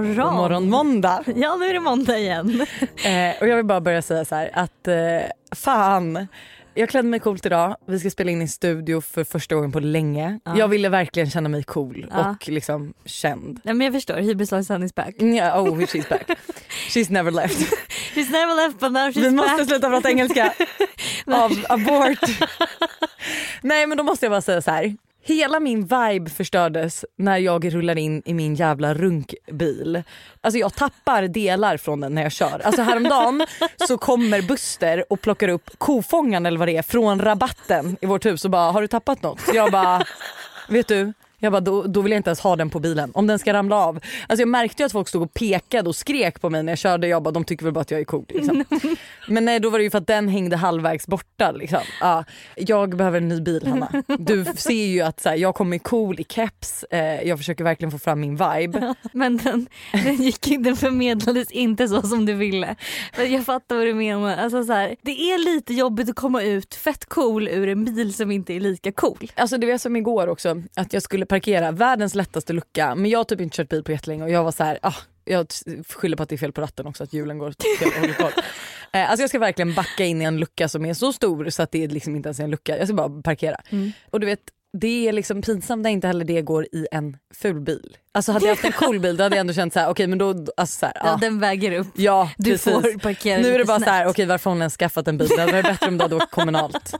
morgon. God morgon måndag. Ja nu är det måndag igen. Eh, och jag vill bara börja säga så här att eh, fan. Jag klädde mig coolt idag. Vi ska spela in i studio för första gången på länge. Ja. Jag ville verkligen känna mig cool Ja. och liksom känd. Nej, men jag förstår, Hybris Lojsan is back. Ja, oh she's back. She's never left. She's never left but now she's Vi måste back. sluta prata engelska. Av abort. Nej men då måste jag bara säga så här. Hela min vibe förstördes när jag rullar in i min jävla runkbil. Alltså jag tappar delar från den när jag kör. Alltså häromdagen så kommer Buster och plockar upp kofångaren eller vad det är från rabatten i vårt hus och bara har du tappat något? Så jag bara vet du jag bara, då, då vill jag inte ens ha den på bilen. Om den ska ramla av. Alltså jag märkte att folk stod och pekade och skrek på mig när jag körde. Jag bara, de tycker väl bara att jag är cool. Liksom. Men nej, då var det ju för att den hängde halvvägs borta. Liksom. Ja, jag behöver en ny bil Hanna. Du ser ju att så här, jag kommer cool i keps. Eh, jag försöker verkligen få fram min vibe. Men den, den, gick, den förmedlades inte så som du ville. Men jag fattar vad du menar. Alltså, så här, det är lite jobbigt att komma ut fett cool ur en bil som inte är lika cool. Alltså det var som igår också, att jag skulle parkera världens lättaste lucka men jag har typ inte kört bil på jättelänge och jag var så här, ah, jag skyller på att det är fel på ratten också, att hjulen går fel. Eh, Alltså jag ska verkligen backa in i en lucka som är så stor så att det liksom inte ens är en lucka. Jag ska bara parkera. Mm. Och du vet, det är liksom pinsamt när inte heller det går i en ful bil. Alltså hade jag haft en cool bil då hade jag ändå känt så här, okej men då, alltså så här, Ja, ja. den väger upp. Ja Du precis. får parkera Nu är det bara så här, snett. okej varför har hon ens skaffat en bil? Det hade varit bättre om det hade åkt kommunalt.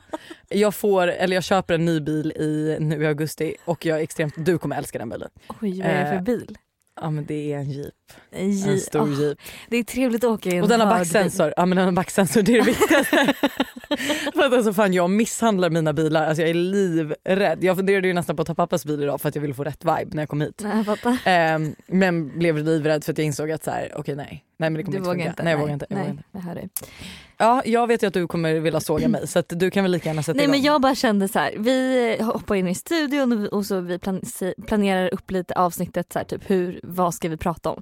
Jag får, eller jag köper en ny bil i, nu i augusti och jag är extremt, du kommer älska den bilen. Oj vad är det för Eh, bil? Ja men det är en jeep, En en stor Ah, jeep. Det är trevligt att åka i en Och den har backsensor, ja men den har backsensor det är det viktigaste. för att alltså fan jag misshandlar mina bilar, alltså jag är livrädd. Jag funderade ju nästan på att ta pappas bil idag för att jag ville få rätt vibe när jag kom hit. Nej, fattar. Ehm, men blev livrädd för att jag insåg att så här, okej nej. Nej men det kommer Du inte vågar inte? Nej jag vågar inte. Jag Nej, vågar inte. jag hör dig. Ja jag vet ju att du kommer vilja såga mig så att du kan väl lika gärna sätta Nej igång. men jag bara kände så här, vi hoppar in i studion och- så vi planerar upp lite avsnittet så här, typ hur, vad ska vi prata om?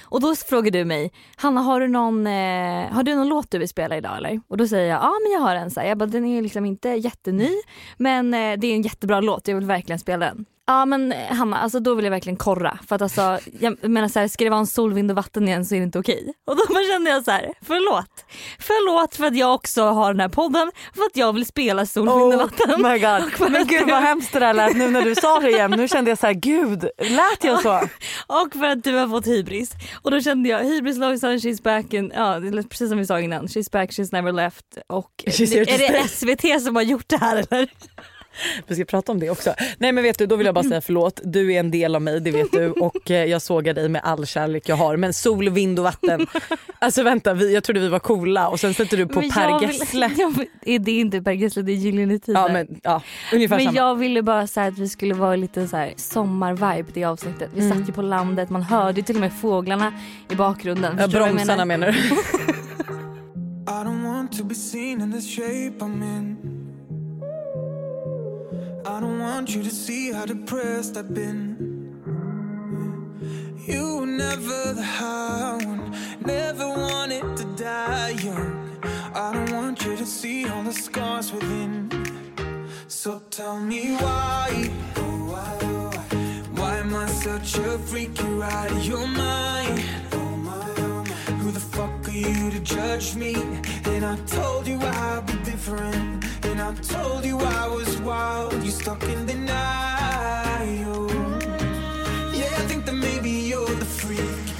Och då frågar du mig, Hanna har du någon, eh, har du någon låt du vill spela idag eller? Och då säger jag, ja men jag har en så här. Jag bara, den är liksom inte jätteny men eh, det är en jättebra låt, jag vill verkligen spela den. Ja men eh, Hanna, alltså då vill jag verkligen korra. För att alltså, jag menar så här, ska det vara en sol, vind och vatten igen så är det inte okej. Och då kände jag så här, förlåt. Förlåt för att jag också har den här podden, för att jag vill spela sol, vind och vatten. Oh my god. för Men gud vad hemskt det där lät nu när du sa det igen. Nu kände jag så här, gud lät jag så? Och för att du har fått hybris. Och då kände jag hybris Lojsan, she's back and, ja precis som vi sa innan, she's back, she's never left. Och She's är det. SVT som har gjort det här eller? Vi ska prata om det också. Nej men vet du, då vill jag bara säga förlåt. Du är en del av mig, det vet du. Och eh, jag sågar dig med all kärlek jag har. Men sol, vind och vatten. Alltså vänta, vi, jag trodde vi var coola och sen sätter du på Men Per vill- Gessle. vill- är det inte Per Gessle, det är Gyllene Tider. Ja men ja, ungefär Men samma. jag ville bara säga att vi skulle vara lite så här sommarvibe i det avsnittet. Vi Mm. satt ju på landet, man hörde till och med fåglarna i bakgrunden. Ja, bromsarna menar du? I don't want you to see how depressed I've been. You were never the high one, never wanted to die young. I don't want you to see all the scars within. So tell me why, why, why, why am I such a freak? You're out of your mind. Who the fuck are you to judge me? And I told you I'd be different. And I told you I was wild. You stuck in denial. Yeah, I think that maybe you're the freak.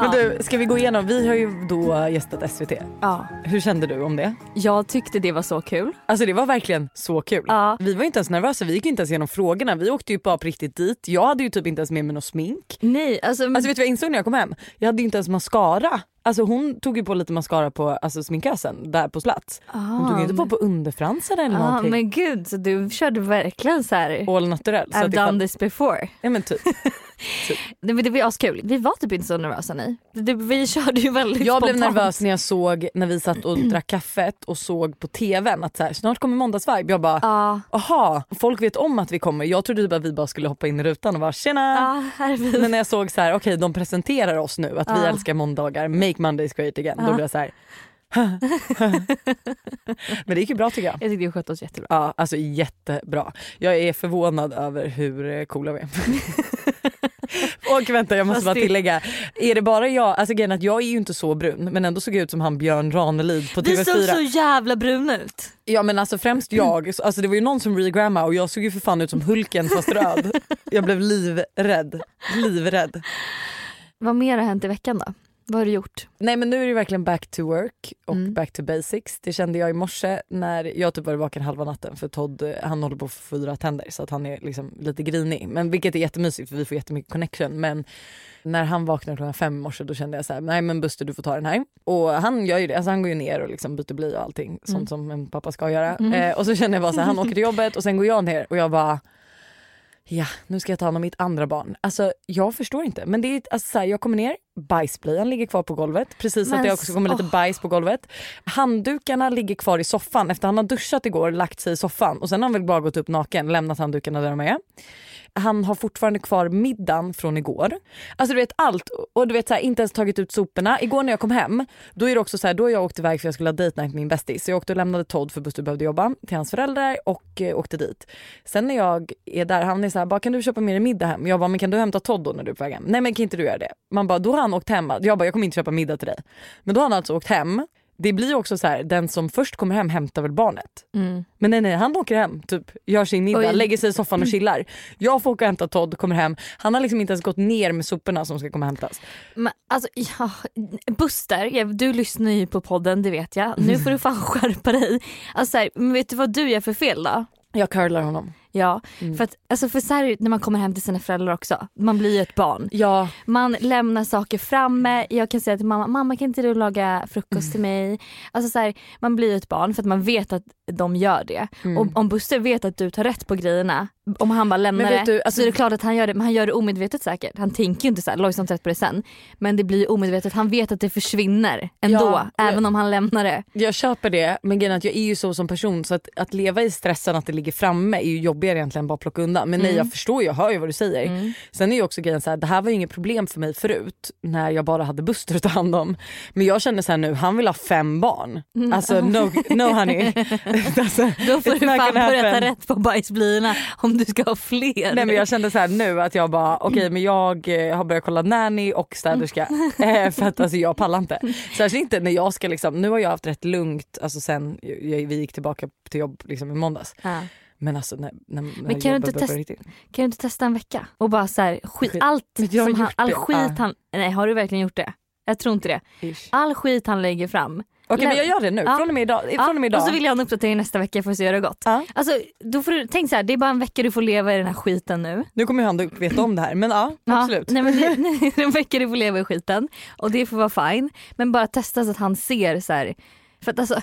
Men du, ska vi gå igenom? Vi har ju då gästat SVT. Ja, Hur kände du om det? jag tyckte det var så kul. Alltså det var verkligen så kul. Ja. Vi var inte ens nervösa, vi gick inte ens igenom frågorna. Vi åkte ju bara på riktigt dit. Jag hade ju typ inte ens med mig något smink. Nej, alltså, Alltså vet du vad jag insåg när jag kom hem? Jag hade ju inte ens mascara. Alltså hon tog ju på lite mascara på alltså, sminkösen där på plats. Hon tog ju inte på på underfransen eller Ja någonting. men gud så du körde verkligen så här. All naturell. I've done this before. Ja men typ. Nej, men det var askul. Vi var typ inte så nervösa nej. Det, vi körde ju väldigt Jag blev spontant. nervös när jag såg när vi satt och drack kaffet och såg på tvn att så här, snart kommer måndagsvibe. Jag bara Ja, aha, folk vet om att vi kommer. Jag trodde typ att vi bara skulle hoppa in i rutan och bara tjena. vi. Men när jag såg så här, okej de presenterar oss nu att vi Ja. älskar måndagar, make Mondays great again. Då blev jag så här, Men det gick ju bra tycker jag. Jag tyckte vi skötte oss jättebra. Ja, alltså jättebra. Jag är förvånad över hur eh, coola vi är. Och vänta jag måste bara tillägga, är det bara jag, alltså grejen att jag är ju inte så brun men ändå såg jag ut som han Björn Ranelid på Vi TV4. såg så jävla bruna ut. Ja men alltså främst jag, Så- alltså det var ju någon som regramma och jag såg ju för fan ut som Hulken fast röd. Jag blev livrädd, livrädd. Vad mer har hänt i veckan då? Vad har du gjort? Nej men nu är det verkligen back to work och Mm. back to basics. Det kände jag i morse när jag typ var vaken halva natten för Todd han håller på att få fyra tänder så att han är liksom lite grinig. Men vilket är jättemysigt för vi får jättemycket connection. Men när han vaknade klockan fem i morse då kände jag så här: nej men Buster du får ta den här. Och han gör ju det, alltså han går ju ner och liksom byter bly och allting sånt Mm. som en pappa ska göra. Mm. Eh, och så känner jag bara så här, han åker till jobbet och sen går jag ner och jag bara Ja, nu ska jag ta hand om mitt andra barn. Alltså jag förstår inte. Men det är alltså, så här, jag kommer ner, bajsblöjan ligger kvar på golvet. Precis så att Men det också kommer lite åh. bajs på golvet. Handdukarna ligger kvar i soffan efter han har duschat igår, lagt sig i soffan och sen har han väl bara gått upp naken, lämnat handdukarna där de är. Han har fortfarande kvar middagen från igår. Alltså du vet allt och du vet så här, inte ens tagit ut soporna. Igår när jag kom hem då är det också så här, då har jag åkt iväg för jag skulle ha date night med min bästis. Så jag åkte och lämnade Todd för Buster behövde jobba till hans föräldrar och eh, åkte dit. Sen när jag är där, han är så här, bara kan du köpa med dig middag hem? Jag bara, men kan du hämta Todd då när du är på väg hem? Nej men kan inte du göra det? Man bara, då har han åkt hem. Jag bara, jag kommer inte köpa middag till dig. Men då har han alltså åkt hem. Det blir också så här, den som först kommer hem hämtar väl barnet. Mm. Men nej nej han åker hem, typ gör sin middag, Oj. lägger sig i soffan och chillar. Jag får åka och hämta Todd, kommer hem. Han har liksom inte ens gått ner med soporna som ska komma och hämtas. Men alltså, ja, Buster, du lyssnar ju på podden det vet jag. Nu får du fan skärpa dig. Alltså, så här, vet du vad du gör för fel då? Jag curlar honom. Ja, Mm. för att alltså för så här när man kommer hem till sina föräldrar också. Man blir ju ett barn. Ja, Man lämnar saker framme. Jag kan säga till mamma, mamma kan inte du laga frukost till mig? Alltså så här, man blir ju ett barn för att man vet att de gör det. Mm. Och om Buster vet att du tar rätt på grejerna, om han bara lämnar det du, alltså- så är det klart att han gör det. Men han gör det omedvetet säkert. Han tänker ju inte så här, Lojsan tar rätt på det sen. Men det blir ju omedvetet. Han vet att det försvinner ändå. Ja, jag- även om han lämnar det. jag köper det men grejen är att jag är ju så som person så att, att leva i stressen att det ligger framme är ju jobbigare egentligen bara plocka undan. Men nej Mm. jag förstår, jag hör ju vad du säger. Sen är ju också grejen så här, det här var ju inget problem för mig förut när jag bara hade Buster att ta hand om. Men jag känner så här nu, han vill ha fem barn. Alltså no, no honey. alltså, Då får du fan börja ta rätt på bajsblöjorna om du ska ha fler. Nej men jag kände så här nu att jag bara okej men jag eh, har börjat kolla nanny och städerska eh, för att alltså jag pallar inte. Särskilt inte när jag ska liksom, nu har jag haft rätt lugnt alltså sen jag, vi gick tillbaka till jobb liksom i måndags. Ja. Men alltså när, när, när kan du inte testa- riktigt. Kan du inte testa en vecka och bara så här, skit, Skit. allt Men som han, all det. skit Ja. han, nej har du verkligen gjort det? Jag tror inte det. Ish. All skit han lägger fram. Okej men jag gör det nu, Ja. från och med idag. Från och med idag. och så vill jag ha en uppdatering nästa vecka för att se hur det har gått. Ja. Alltså, då får du, tänk så här, det är bara en vecka du får leva i den här skiten nu. Nu kommer han dock veta om det här men ja, absolut. Nej, men det, är en vecka du får leva i skiten och det får vara fine. Men bara testa så att han ser så här. För att alltså,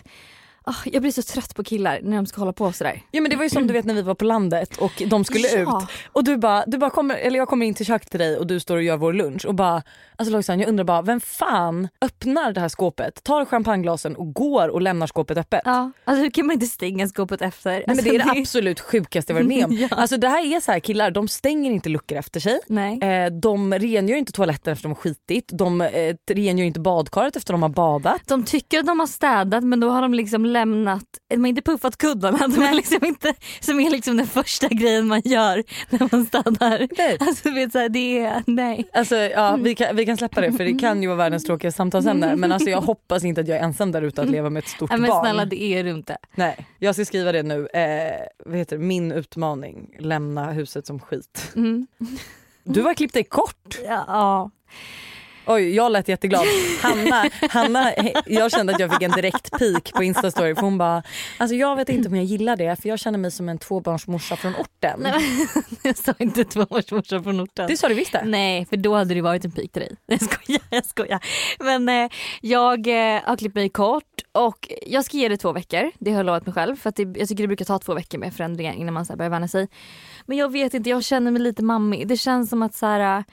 jag blir så trött på killar när de ska hålla på sådär. Ja men det var ju som du vet när vi var på landet och de skulle Ja. ut och du bara, du bara kommer, eller jag kommer in till köket till dig och du står och gör vår lunch och bara Alltså Lojsan jag undrar bara vem fan öppnar det här skåpet, tar champagneglasen och går och lämnar skåpet öppet? Ja, alltså hur kan man inte stänga skåpet efter? Nej, men Alltså, det är det absolut sjukaste jag varit med om. Ja. Alltså det här är så här killar, de stänger inte luckor efter sig. Nej. Eh, de rengör inte toaletten efter de har skitit. De eh, rengör inte badkaret efter de har badat. De tycker att de har städat men då har de liksom lämnat, de har inte puffat kuddarna, de har liksom inte, som är liksom den första grejen man gör när man städar. Nej. Alltså vet så här, det är, nej. Alltså, ja, vi, kan, vi kan släppa det för det kan ju vara världens tråkigaste samtalsämne men alltså, jag hoppas inte att jag är ensam där ute att leva med ett stort Nej, men barn. snälla det är du inte. Nej, jag ska skriva det nu. Eh, vad heter det? Min utmaning, lämna huset som skit. Mm. Du har klippt dig kort. Ja. Oj, jag lät jätteglad. Hanna, Hanna, jag kände att jag fick en direkt peak på instastory för hon bara, alltså jag vet inte om jag gillar det för jag känner mig som en tvåbarnsmorsa från orten. Nej, men, jag sa inte tvåårsmorsa från orten. Det sa du visst det? Nej för då hade det varit en pik till dig. Jag skojar, jag skojar. Men eh, jag eh, har klippt mig kort och jag ska ge det två veckor. Det har jag lovat mig själv för att det, jag tycker det brukar ta två veckor med förändringar innan man så här börjar vänja sig. Men jag vet inte, jag känner mig lite mammig. Det känns som att så här, ah,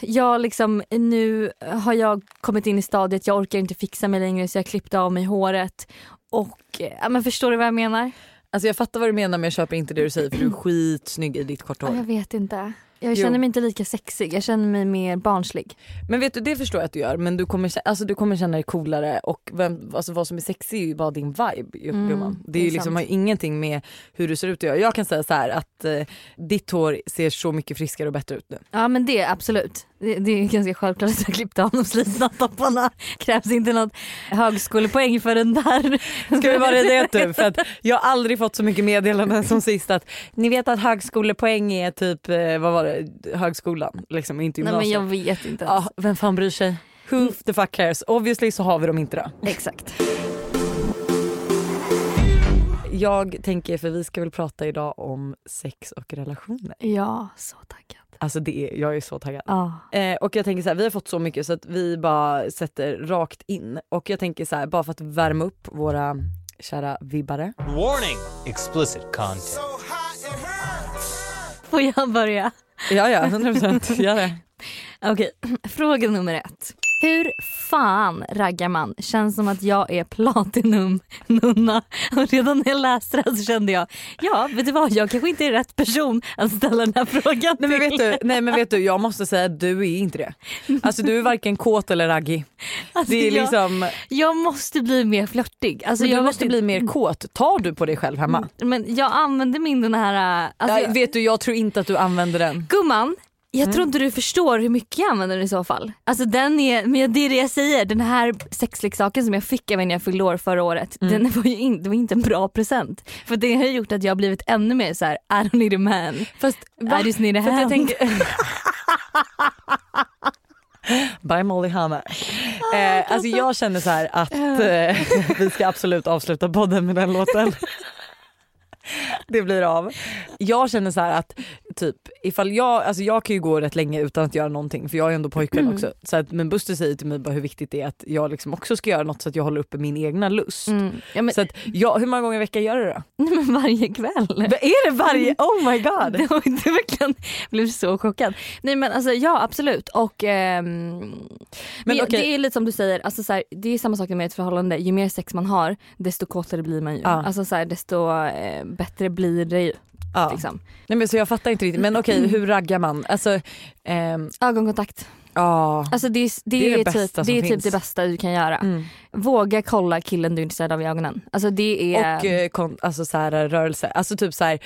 jag liksom, nu har jag kommit in i stadiet, jag orkar inte fixa mig längre så jag klippte av mig håret. Och eh, ja, men förstår du vad jag menar? Alltså jag fattar vad du menar men jag köper inte det du säger för du är skitsnygg i ditt korta Ja, hår. jag vet inte. Jag känner mig inte lika sexig, jag känner mig mer barnslig. Men vet du det förstår jag att du gör men du kommer, alltså, du kommer känna dig coolare och vem, alltså, vad som är sexy är ju bara din vibe ju, Mm, gumman. Det, det är liksom, har ju ingenting med hur du ser ut att göra. Jag kan säga så här att eh, ditt hår ser så mycket friskare och bättre ut nu. Ja men det absolut. Det, det är ganska självklart att jag klippte av de slitna topparna. Krävs inte något högskolepoäng för den där. Ska vi vara det du? För att jag har aldrig fått så mycket meddelanden som sist att ni vet att högskolepoäng är typ, eh, vad var det, högskolan liksom inte Nej men gymnasiet. jag vet inte ens. Ja, vem fan bryr sig? Who the fuck cares? Obviously så har vi dem inte då. Exakt. Jag tänker, för vi ska väl prata idag om sex och relationer. Ja, så taggad. Alltså det är, jag är så taggad. Ja. Eh, och jag tänker så här, vi har fått så mycket så att vi bara sätter rakt in. Och jag tänker så här, bara för att värma upp våra kära vibbare. Warning! Explicit content. So. Får jag börja? Ja ja, 100% gör det. Okej, fråga nummer ett. Hur fan raggar man? Känns som att jag är platinum nunna. Och redan när jag läste det så kände jag, ja vet du vad jag kanske inte är rätt person att ställa den här frågan Nej men, till. vet du, nej men vet du, jag måste säga att du är inte det. Alltså du är varken kåt eller raggig. Alltså, Det är jag, liksom, jag måste bli mer flörtig. Alltså, men jag du måste bli mer kåt. Tar du på dig själv hemma? Men jag använder min den här... Alltså, Ja, vet du, jag tror inte att du använder den. Gumman, jag Mm. tror inte du förstår hur mycket jag använder den i så fall. Alltså den är, men det är det jag säger, den här sexleksaken som jag fick av när jag fyllde år förra året, Mm. den var ju in, det var inte en bra present. För det har gjort att jag har blivit ännu mer så här: I don't need a man, Fast, I just need a jag hand. tänker... By Molly Hammar. Eh, alltså jag känner så här att eh, vi ska absolut avsluta podden med den låten. Det blir av. Jag känner så här att typ ifall jag, alltså jag kan ju gå rätt länge utan att göra någonting för jag är ändå pojkvän Mm. också. Så att, men Buster säger till mig bara hur viktigt det är att jag liksom också ska göra något så att jag håller uppe min egna lust. Mm. Ja, men, Så att jag, hur många gånger i veckan gör du det då? nej, men varje kväll. Är det varje? Oh my god! Det var verkligen, blev så chockad. Nej men alltså ja absolut och ehm, men, okej. det är lite som du säger, alltså, så här, det är samma sak med ett förhållande, ju mer sex man har desto kåtare blir man ju. Ja. Alltså så här, desto eh, bättre blir det ju. Ja. Liksom. Nej men så jag fattar inte riktigt men okej hur raggar man? Alltså, ehm, Ögonkontakt. ja. Alltså det, är, det, Det är det är, bästa typ, det, är finns. typ det bästa du kan göra. Mm. Våga kolla killen du är intresserad av i ögonen. Alltså det är... Och eh, kon- alltså så här, rörelse, alltså typ så här,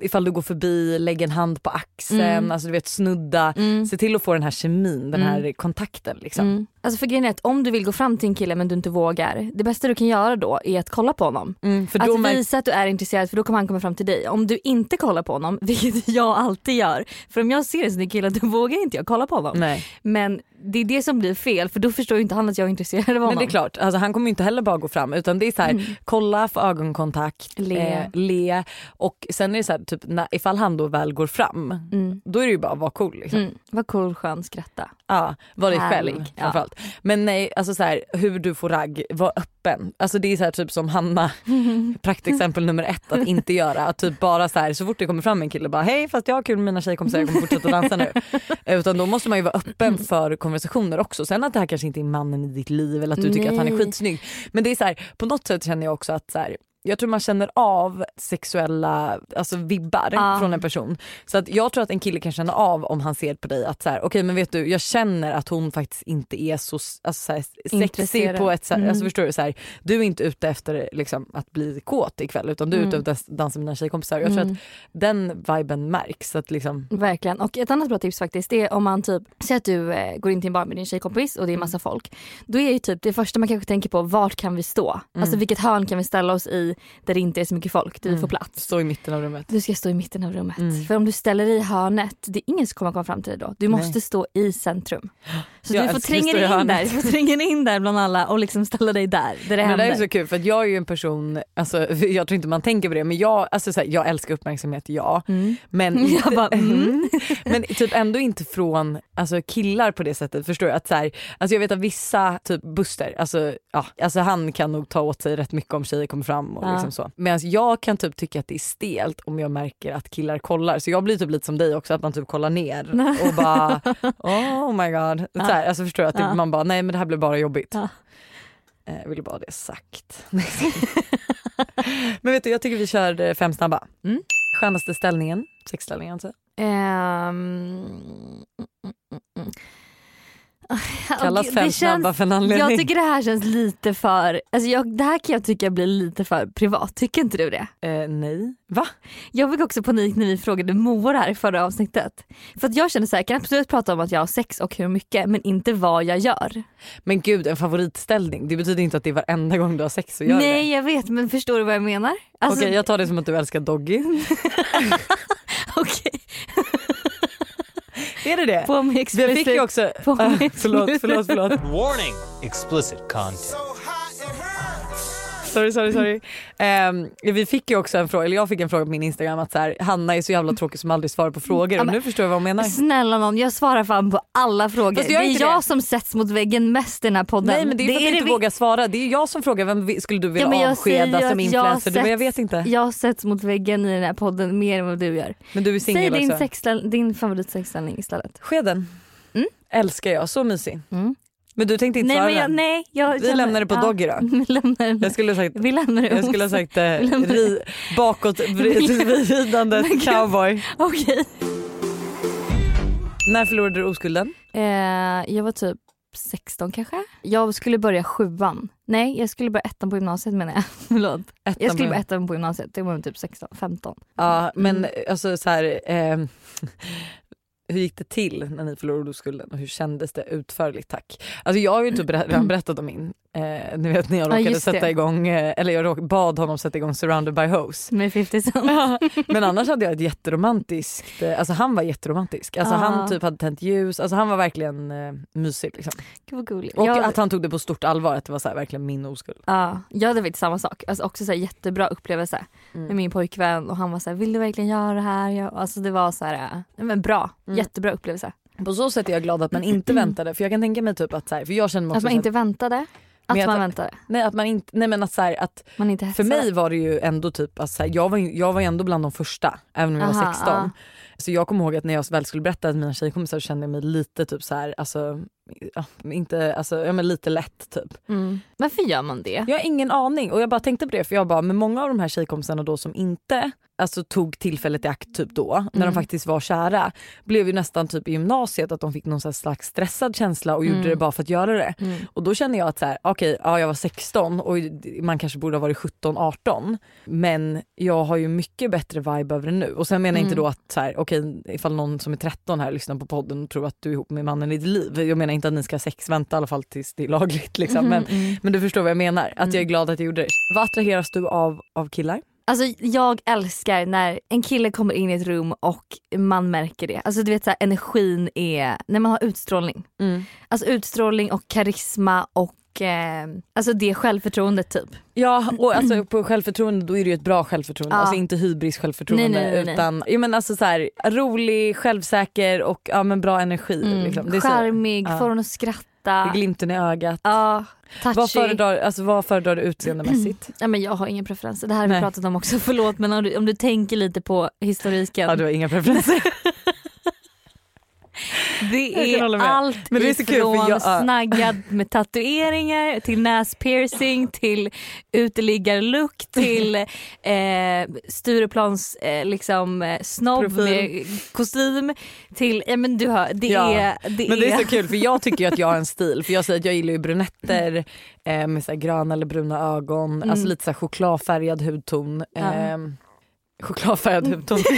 ifall du går förbi, lägg en hand på axeln, Mm. alltså du vet snudda. Mm. Se till att få den här kemin, den här Mm. kontakten liksom. Mm. Alltså för grejen är att om du vill gå fram till en kille men du inte vågar, det bästa du kan göra då är att kolla på honom. Mm, Att märk- visa att du är intresserad för då kommer han komma fram till dig. Om du inte kollar på honom, vilket jag alltid gör, för om jag ser en snygg kille då vågar inte jag kolla på honom. Nej. Men det är det som blir fel för då förstår ju inte han att jag är intresserad av honom. Men det är klart, alltså, han kommer ju inte heller bara gå fram utan det är så här, kolla, få ögonkontakt, Le. eh, le och sen är det så här, typ, när, ifall han då väl går fram Mm. då är det ju bara att vara cool. Liksom. Mm. Var cool, skön, skratta. Ja, var dig själv ja. Men nej, alltså så här, hur du får ragg, var öppen. Alltså det är så här, typ som Hanna, praktexempel nummer ett att inte göra. Att typ bara så här, så fort det kommer fram en kille bara hej fast jag har kul med mina tjejkompisar jag kommer fortsätta dansa nu. Utan då måste man ju vara öppen för konversationer också. Sen att det här kanske inte är mannen i ditt liv eller att du tycker att han är Nej. skitsnygg. Men det är så här, på något sätt känner jag också att så här, jag tror man känner av sexuella alltså vibbar Ja. från en person. Så att jag tror att en kille kan känna av om han ser på dig att så här, okej men vet du jag känner att hon faktiskt inte är så, alltså, så här, sexig på ett sätt, Mm. alltså förstår du så här, du är inte ute efter liksom, att bli kåt ikväll utan du är ute Mm. efter att dansa med dina tjejkompisar. Jag tror Mm. att den viben märks. Att liksom, Verkligen. Och ett annat bra tips faktiskt det är om man typ, säg att du eh, går in till en bar med din tjejkompis och det är massa folk. Då är ju typ det första man kanske tänker på, vart kan vi stå? Alltså vilket hörn kan vi ställa oss i där det inte är så mycket folk, där vi får plats. stå i mitten av rummet. Du ska stå i mitten av rummet. Mm. För om du ställer dig i hörnet, det är ingen som kommer komma fram till dig då. Du måste Nej. stå i centrum. Så Jag du får tränga dig in där, du får tränga in där bland alla och liksom ställa dig där, där det Men det händer. där är så kul för att jag är ju en person, alltså, jag tror inte man tänker på det men jag, alltså, så här, jag älskar uppmärksamhet ja. Mm. Men, Jag bara, mm. men typ ändå inte från alltså, killar på det sättet. Förstår du? Att, så här, alltså, jag vet att vissa, typ Buster, alltså, ja, alltså, han kan nog ta åt sig rätt mycket om tjejer kommer fram. Och Ja. liksom så. Medan jag kan typ tycka att det är stelt om jag märker att killar kollar. Så jag blir typ lite som dig också, att man typ kollar ner och bara oh my god. Så här, alltså, förstår du? Att Ja. man bara nej men det här blir bara jobbigt. Ja. Eh, Jag ville bara ha det sagt. men vet du jag tycker vi kör eh, fem snabba. Mm. Skönaste ställningen, sexställningen alltså. Ehm, mm, mm, mm. Kallas fem det snabba för en anledning. Jag tycker det här känns lite för, alltså jag, det här kan jag tycka blir lite för privat, tycker inte du det? Eh, nej. Va? Jag fick också panik när vi frågade Moa det här i förra avsnittet. För att jag känner så här, jag kan absolut prata om att jag har sex och hur mycket men inte vad jag gör. Men gud en favoritställning, det betyder inte att det är varenda gång du har sex och gör Nej jag vet men förstår du vad jag menar? det. Alltså, Okej jag tar det som att du älskar Doggy. okej. Är det det? På mig Vi explicit. fick ju också... På Ah, mig förlåt, förlåt, förlåt. Warning explicit content. Sorry, sorry, sorry. Ehm, vi fick ju också en fråga, eller jag fick en fråga på min Instagram att så här, Hanna är så jävla tråkig som aldrig svarar på frågor. Men- nu förstår jag vad hon menar. Snälla någon, jag svarar fan på alla frågor. Det jag är jag det. som sätts mot väggen mest i den här podden. Nej men det är för att du inte vi- vågar svara. Det är jag som frågar vem skulle du vilja Ja, jag avskeda som jag influencer? Du, men jag vet inte. Jag sätts mot väggen i den här podden mer än vad du gör. Men du är Säg singel din, också. sexställ- din favoritsexställning istället. Skeden. Mm. Älskar jag, så mysig. Mm. Men du tänkte inte Nej, svara men jag, den? nej, jag Vi känner- lämnar det på ja. Doggy då. Vi lämnar. Jag skulle ha sagt, Vi lämnar det. jag skulle ha sagt eh, lämnar ri, bakåt vri- vridande Men gud. cowboy. Okej. När förlorade du oskulden? Eh, jag var typ 16 kanske. Jag skulle börja sjuan. Nej, jag skulle börja ettan på gymnasiet menar jag. Förlåt. Ettan Jag skulle börja ettan på gymnasiet. Det var typ 16, 15. Ja men Mm. alltså så här, ehm, hur gick det till när ni förlorade oskulden och hur kändes det utförligt tack? Alltså jag har ju ber- redan berättat om min, eh, ni vet när jag Ja, råkade just sätta igång, eh, eller jag råk, bad honom sätta igång surrounded by hose. Med 50 cent. Men annars hade jag ett jätteromantiskt, eh, alltså han var jätteromantisk. Alltså Ja. han typ hade tänt ljus, alltså han var verkligen eh, mysig liksom. Och jag, att han tog det på stort allvar, att det var så här, verkligen min oskuld. ja, jag hade faktiskt samma sak. Alltså också så här, jättebra upplevelse Mm. med min pojkvän och han var så här, vill du verkligen göra det här? Jag, alltså det var så här, eh, men bra, Mm. jättebra upplevelse. På så sätt är jag glad att man inte väntade för jag kan tänka mig typ att så här, för jag känner mig Att man inte väntade. Att Men jag man tar- väntade. nej att man inte, nej men att så här, att Man inte För mig var det ju ändå typ, så här, jag, var, jag var ändå bland de första även om jag var Aha, 16. ja. Så jag kommer ihåg att när jag väl skulle berätta för mina tjejkompisar så kände jag mig lite typ så här, alltså, ja, inte, alltså, ja, men lite lätt typ. Mm. Varför gör man det? Jag har ingen aning och jag bara tänkte på det för jag bara, med många av de här tjejkompisarna då som inte alltså, tog tillfället i akt typ då, när Mm. de faktiskt var kära, blev ju nästan typ i gymnasiet att de fick någon slags stressad känsla och gjorde Mm. det bara för att göra det. Mm. Och då känner jag att så här, okej, ja, jag var 16 och man kanske borde ha varit 17, 18. Men jag har ju mycket bättre vibe över det nu. Och sen menar jag inte Mm. då att så här, okej, ifall någon som är 13 här lyssnar på podden och tror att du är ihop med mannen i ditt liv. Jag menar inte att ni ska ha sex, vänta i alla fall tills det är lagligt. Liksom. Mhm, Men, mm. men du förstår vad jag menar, att jag är Mm. glad att jag gjorde det. Vad attraheras du av, av killar? Alltså jag älskar när en kille kommer in i ett rum och man märker det. Alltså du vet så här, energin är, när man har utstrålning. Alltså utstrålning och karisma och eh, alltså det självförtroendet typ. Ja och alltså på självförtroende då är det ju ett bra självförtroende, Ja. alltså inte hybris självförtroende Nej, nej, nej, utan ja, men alltså så här, rolig, självsäker och ja, men bra energi. Liksom. Är så, Charmig, ja. får en att skratta. Glimten i ögat. Ja, touchy. Vad föredrar, alltså, vad föredrar du utseendemässigt? Ja, men jag har inga preferenser, det här har vi Nej. pratat om också, förlåt men om du, om du tänker lite på historiken. Ja du har inga preferenser. Det är allt Men det är så kul, för jag- ja. snaggad med tatueringar till näspiercing till uteliggarlook till eh, Stureplans eh, liksom, eh, snobb Profil. med kostym till, ja men du hör, det Ja, är... Det Men det är så kul för jag tycker att jag har en stil för jag säger att jag gillar ju brunetter eh, med så gröna eller bruna ögon, Mm. alltså lite så chokladfärgad hudton. Eh, chokladfärgad hudton.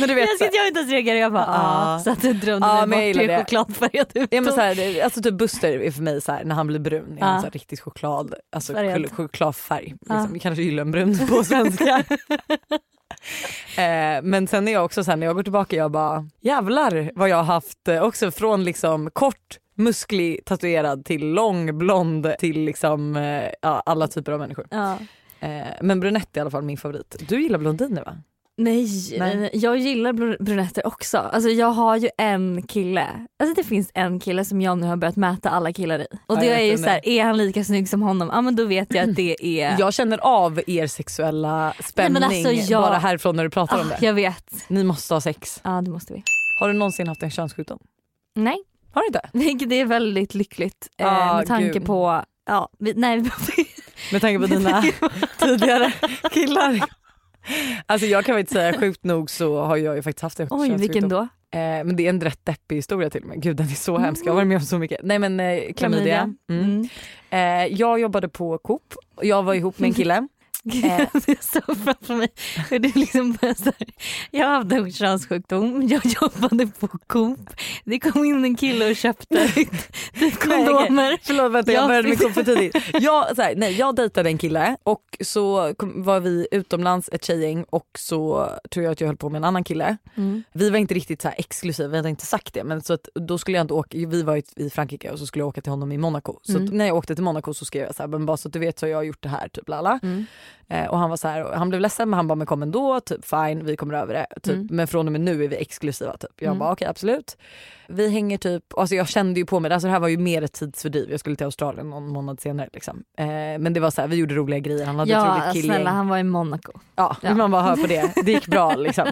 men du vet, Jag sitter jag inte ens reagerar, jag bara ah, så att du drömde Ja, mig jag bort till det. chokladfärgad Ja, men så här, alltså typ Buster är för mig så här, när han blir brun, är han så här riktigt choklad, alltså Färgad. chok- chokladfärg. Liksom. Vi kanske gyllenbrun på svenska. eh, men sen är jag också så här, när jag går tillbaka jag bara jävlar vad jag har haft eh, också från liksom kort musklig tatuerad till lång blond till liksom eh, alla typer av människor. Ja. Eh, men brunett är i alla fall min favorit. Du gillar blondiner va? Nej, Nej. nej. nej. jag gillar br- brunetter också. Alltså jag har ju en kille, alltså det finns en kille som jag nu har börjat mäta alla killar i. Och det är ju såhär, är han lika snygg som honom? Ja men då vet jag att det är... Jag känner av er sexuella spänning alltså, jag- bara härifrån när du pratar om ah, det. jag vet. Ni måste ha sex. Ja det måste vi. Har du någonsin haft en könssjukdom? Nej, Har du inte? vilket är väldigt lyckligt eh, Ah, med tanke gud. på, ja, vi, nej Med tanke på dina tidigare killar. Alltså jag kan väl inte säga sjukt nog så har jag ju faktiskt haft en Oj vilken då? Eh, men det är en rätt deppig historia till och med. Gud den är så hemsk. Jag har varit med om så mycket. Nej men eh, klamydia. Mm. Mm. Eh, jag jobbade på Coop och jag var ihop med en kille. Eh. Jag såg framför mig hur du liksom bara så här, jag hade en könssjukdom, jag jobbade på Coop, det kom in en kille och köpte kondomer. Förlåt vänta jag Jag började med Coop för tidigt. Jag, så här, nej, jag dejtade en kille och så kom, var vi utomlands ett tjejgäng och så tror jag att jag höll på med en annan kille. Mm. Vi var inte riktigt så exklusiva, vi hade inte sagt det men så att då skulle jag inte åka, vi var i- i Frankrike och så skulle jag åka till honom i Monaco. Så Mm. att när jag åkte till Monaco så skrev jag så här, men bara så att du vet så har jag gjort det här typ lala. Mm. Eh, och han var så här, han blev ledsen men han bara men kom ändå, typ fine vi kommer över det. Typ, Mm. Men från och med nu är vi exklusiva typ. Jag Mm. bara okej absolut. Vi hänger typ, alltså jag kände ju på mig, alltså det här var ju mer ett tidsfördriv. Jag skulle till Australien någon månad senare liksom. Eh, men det var så här, vi gjorde roliga grejer, han hade ett Ja roligt killgäng. snälla han var i Monaco. Ja, Ja. man bara höra på det. Det gick bra liksom.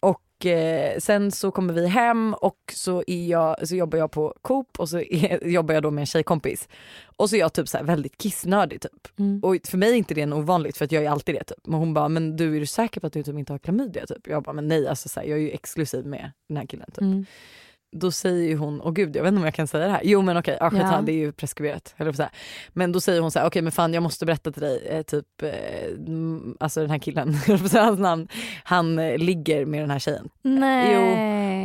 Och eh, sen så kommer vi hem och så, är jag, så jobbar jag på Coop och så är, jobbar jag då med en tjejkompis. Och så är jag typ så väldigt kissnödig typ. Mm. Och för mig är inte det en ovanligt för att jag är alltid det typ. Men hon bara, men du är du säker på att du typ inte har klamydia typ? Jag bara, men nej alltså så här, jag är ju exklusiv med den här killen typ. Mm. Då säger hon, åh gud jag vet inte om jag kan säga det här. Jo men okej, ja, skitsamma, Ja. det är ju preskriberat. säga. Men då säger hon så här, okej men fan jag måste berätta till dig, eh, typ, eh, alltså den här killen, hans namn, han eh, ligger med den här tjejen. Nej.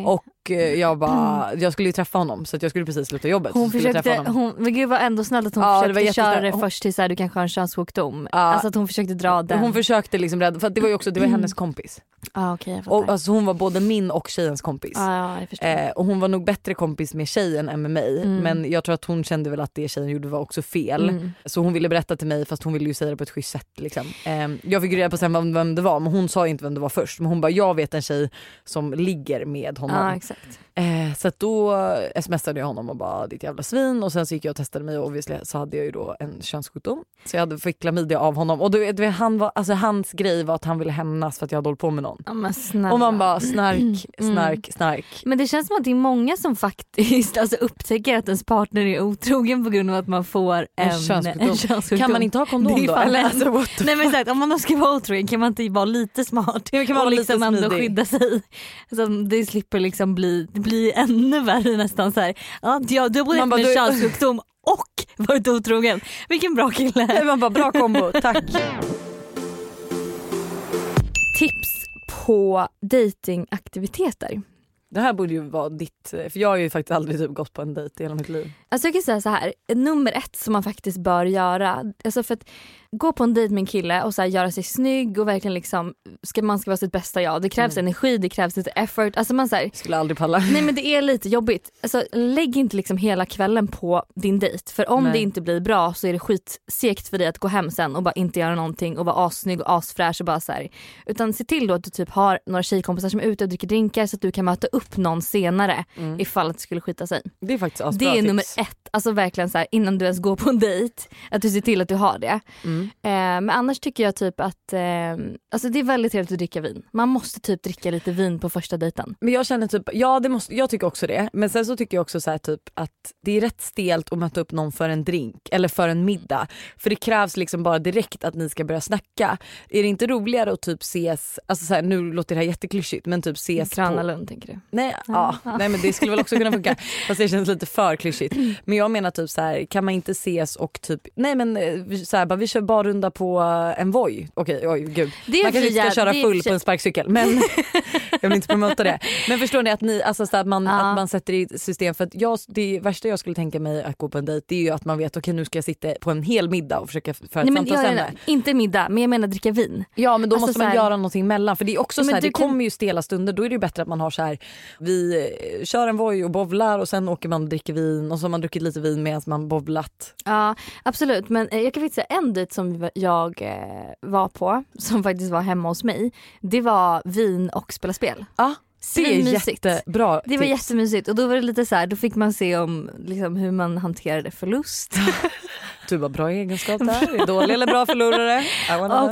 Och eh, jag bara, jag skulle ju träffa honom så jag skulle precis sluta jobbet. hon försökte, hon, men gud vad ändå snällt att hon Ja, det var försökte köra det. Hon- först till så här, du kanske har en könssjukdom. Ja. Alltså att hon försökte dra den. Hon försökte liksom rädda, för det var ju också det var hennes kompis. ah, okej jag. Och, alltså, hon var både min och tjejens kompis. ah, ja, förstår. Eh, och hon var nog bättre kompis med tjejen än med mig Mm. men jag tror att hon kände väl att det tjejen gjorde var också fel. Mm. Så hon ville berätta till mig fast hon ville ju säga det på ett schysst sätt. Liksom. Eh, jag fick reda på sen vem, vem det var men hon sa inte vem det var först. Men hon bara jag vet en tjej som ligger med honom. Ja exakt. Eh, så då smsade jag honom och bara ditt jävla svin och sen så gick jag och testade mig och obviously så hade jag ju då en könssjukdom. Så jag hade fick klamydia av honom och du, du, han var, alltså, hans grej var att han ville hämnas för att jag hade hållit på med någon. Ja. Och man bara snark, Mm. snark, snark. Men det känns som att det är många som faktiskt alltså, upptäcker att ens partner är otrogen på grund av att man får en, En könssjukdom. en könssjukdom. Kan man inte ha kondom då? Alltså, Nej men exakt, om man ska vara otrogen kan man inte vara lite smart Ja, kan man och liksom ändå skydda sig. Så det slipper liksom bli, det blir ännu värre nästan så här. Ja, du, har en du- könssjukdom och varit otrogen. Vilken bra kille. Man bara bra kombo, tack. Tips på datingaktiviteter. Det här borde ju vara ditt, för jag har ju faktiskt aldrig typ gått på en dejt i hela mitt liv. Alltså jag kan säga så här, nummer ett som man faktiskt bör göra, alltså för att gå på en dejt med en kille och så göra sig snygg och verkligen liksom, ska, man ska vara sitt bästa jag. Det krävs Mm. energi, det krävs lite effort. Alltså man så här, Skulle aldrig palla. nej men det är lite jobbigt. Alltså lägg inte liksom hela kvällen på din dejt för om Nej. det inte blir bra så är det skitsegt för dig att gå hem sen och bara inte göra någonting och vara assnygg och asfräsch och bara så här. Utan se till då att du typ har några tjejkompisar som är ute och dricker drinkar så att du kan möta upp någon senare Mm. ifall att det skulle skita sig. Det är faktiskt asbra Det är tips. nummer ett, alltså verkligen så här, innan du ens går på en dejt, att du ser till att du har det. Mm. Eh, men annars tycker jag typ att, eh, alltså det är väldigt trevligt att dricka vin. Man måste typ dricka lite vin på första dejten. Men jag känner typ, ja det måste, jag tycker också det. Men sen så tycker jag också så här typ att det är rätt stelt att möta upp någon för en drink eller för en middag. För det krävs liksom bara direkt att ni ska börja snacka. Är det inte roligare att typ ses, alltså så här, nu låter det här jätteklyschigt men typ ses Gröna på... Lund tänker du? Nej, ja, nej men det skulle väl också kunna funka. Fast det känns lite för klyschigt. Men jag menar typ så här, kan man inte ses och typ, nej men eh, så här, bara, vi kör barrunda på en Voi. Okej, oj gud. Man kanske inte ska köra full på en sparkcykel men jag vill inte promota det. Men förstår ni att, ni, alltså, så att, man, Ja. att man sätter i system för att jag, det värsta jag skulle tänka mig att gå på en dejt det är ju att man vet okej nu ska jag sitta på en hel middag och försöka föra ett jag, samtalsämne. inte middag, men jag menar dricka vin. Ja men då Alltså måste man här- göra någonting mellan för det är också Ja, så här, det kan- kommer ju stela stunder då är det ju bättre att man har så här vi eh, kör en Voi och bovlar och sen åker man och dricker vin och så har man druckit lite vin medan man bovlat. Ja absolut men eh, jag kan faktiskt säga en dejt som som jag eh, var på som faktiskt var hemma hos mig. Det var vin och spela spel. Ja. Det är Svinmysigt. jättebra Det var tips. jättemysigt och då var det lite så här, då fick man se om liksom, hur man hanterade förlust. Du var bra egenskap där. Dålig eller bra förlorare?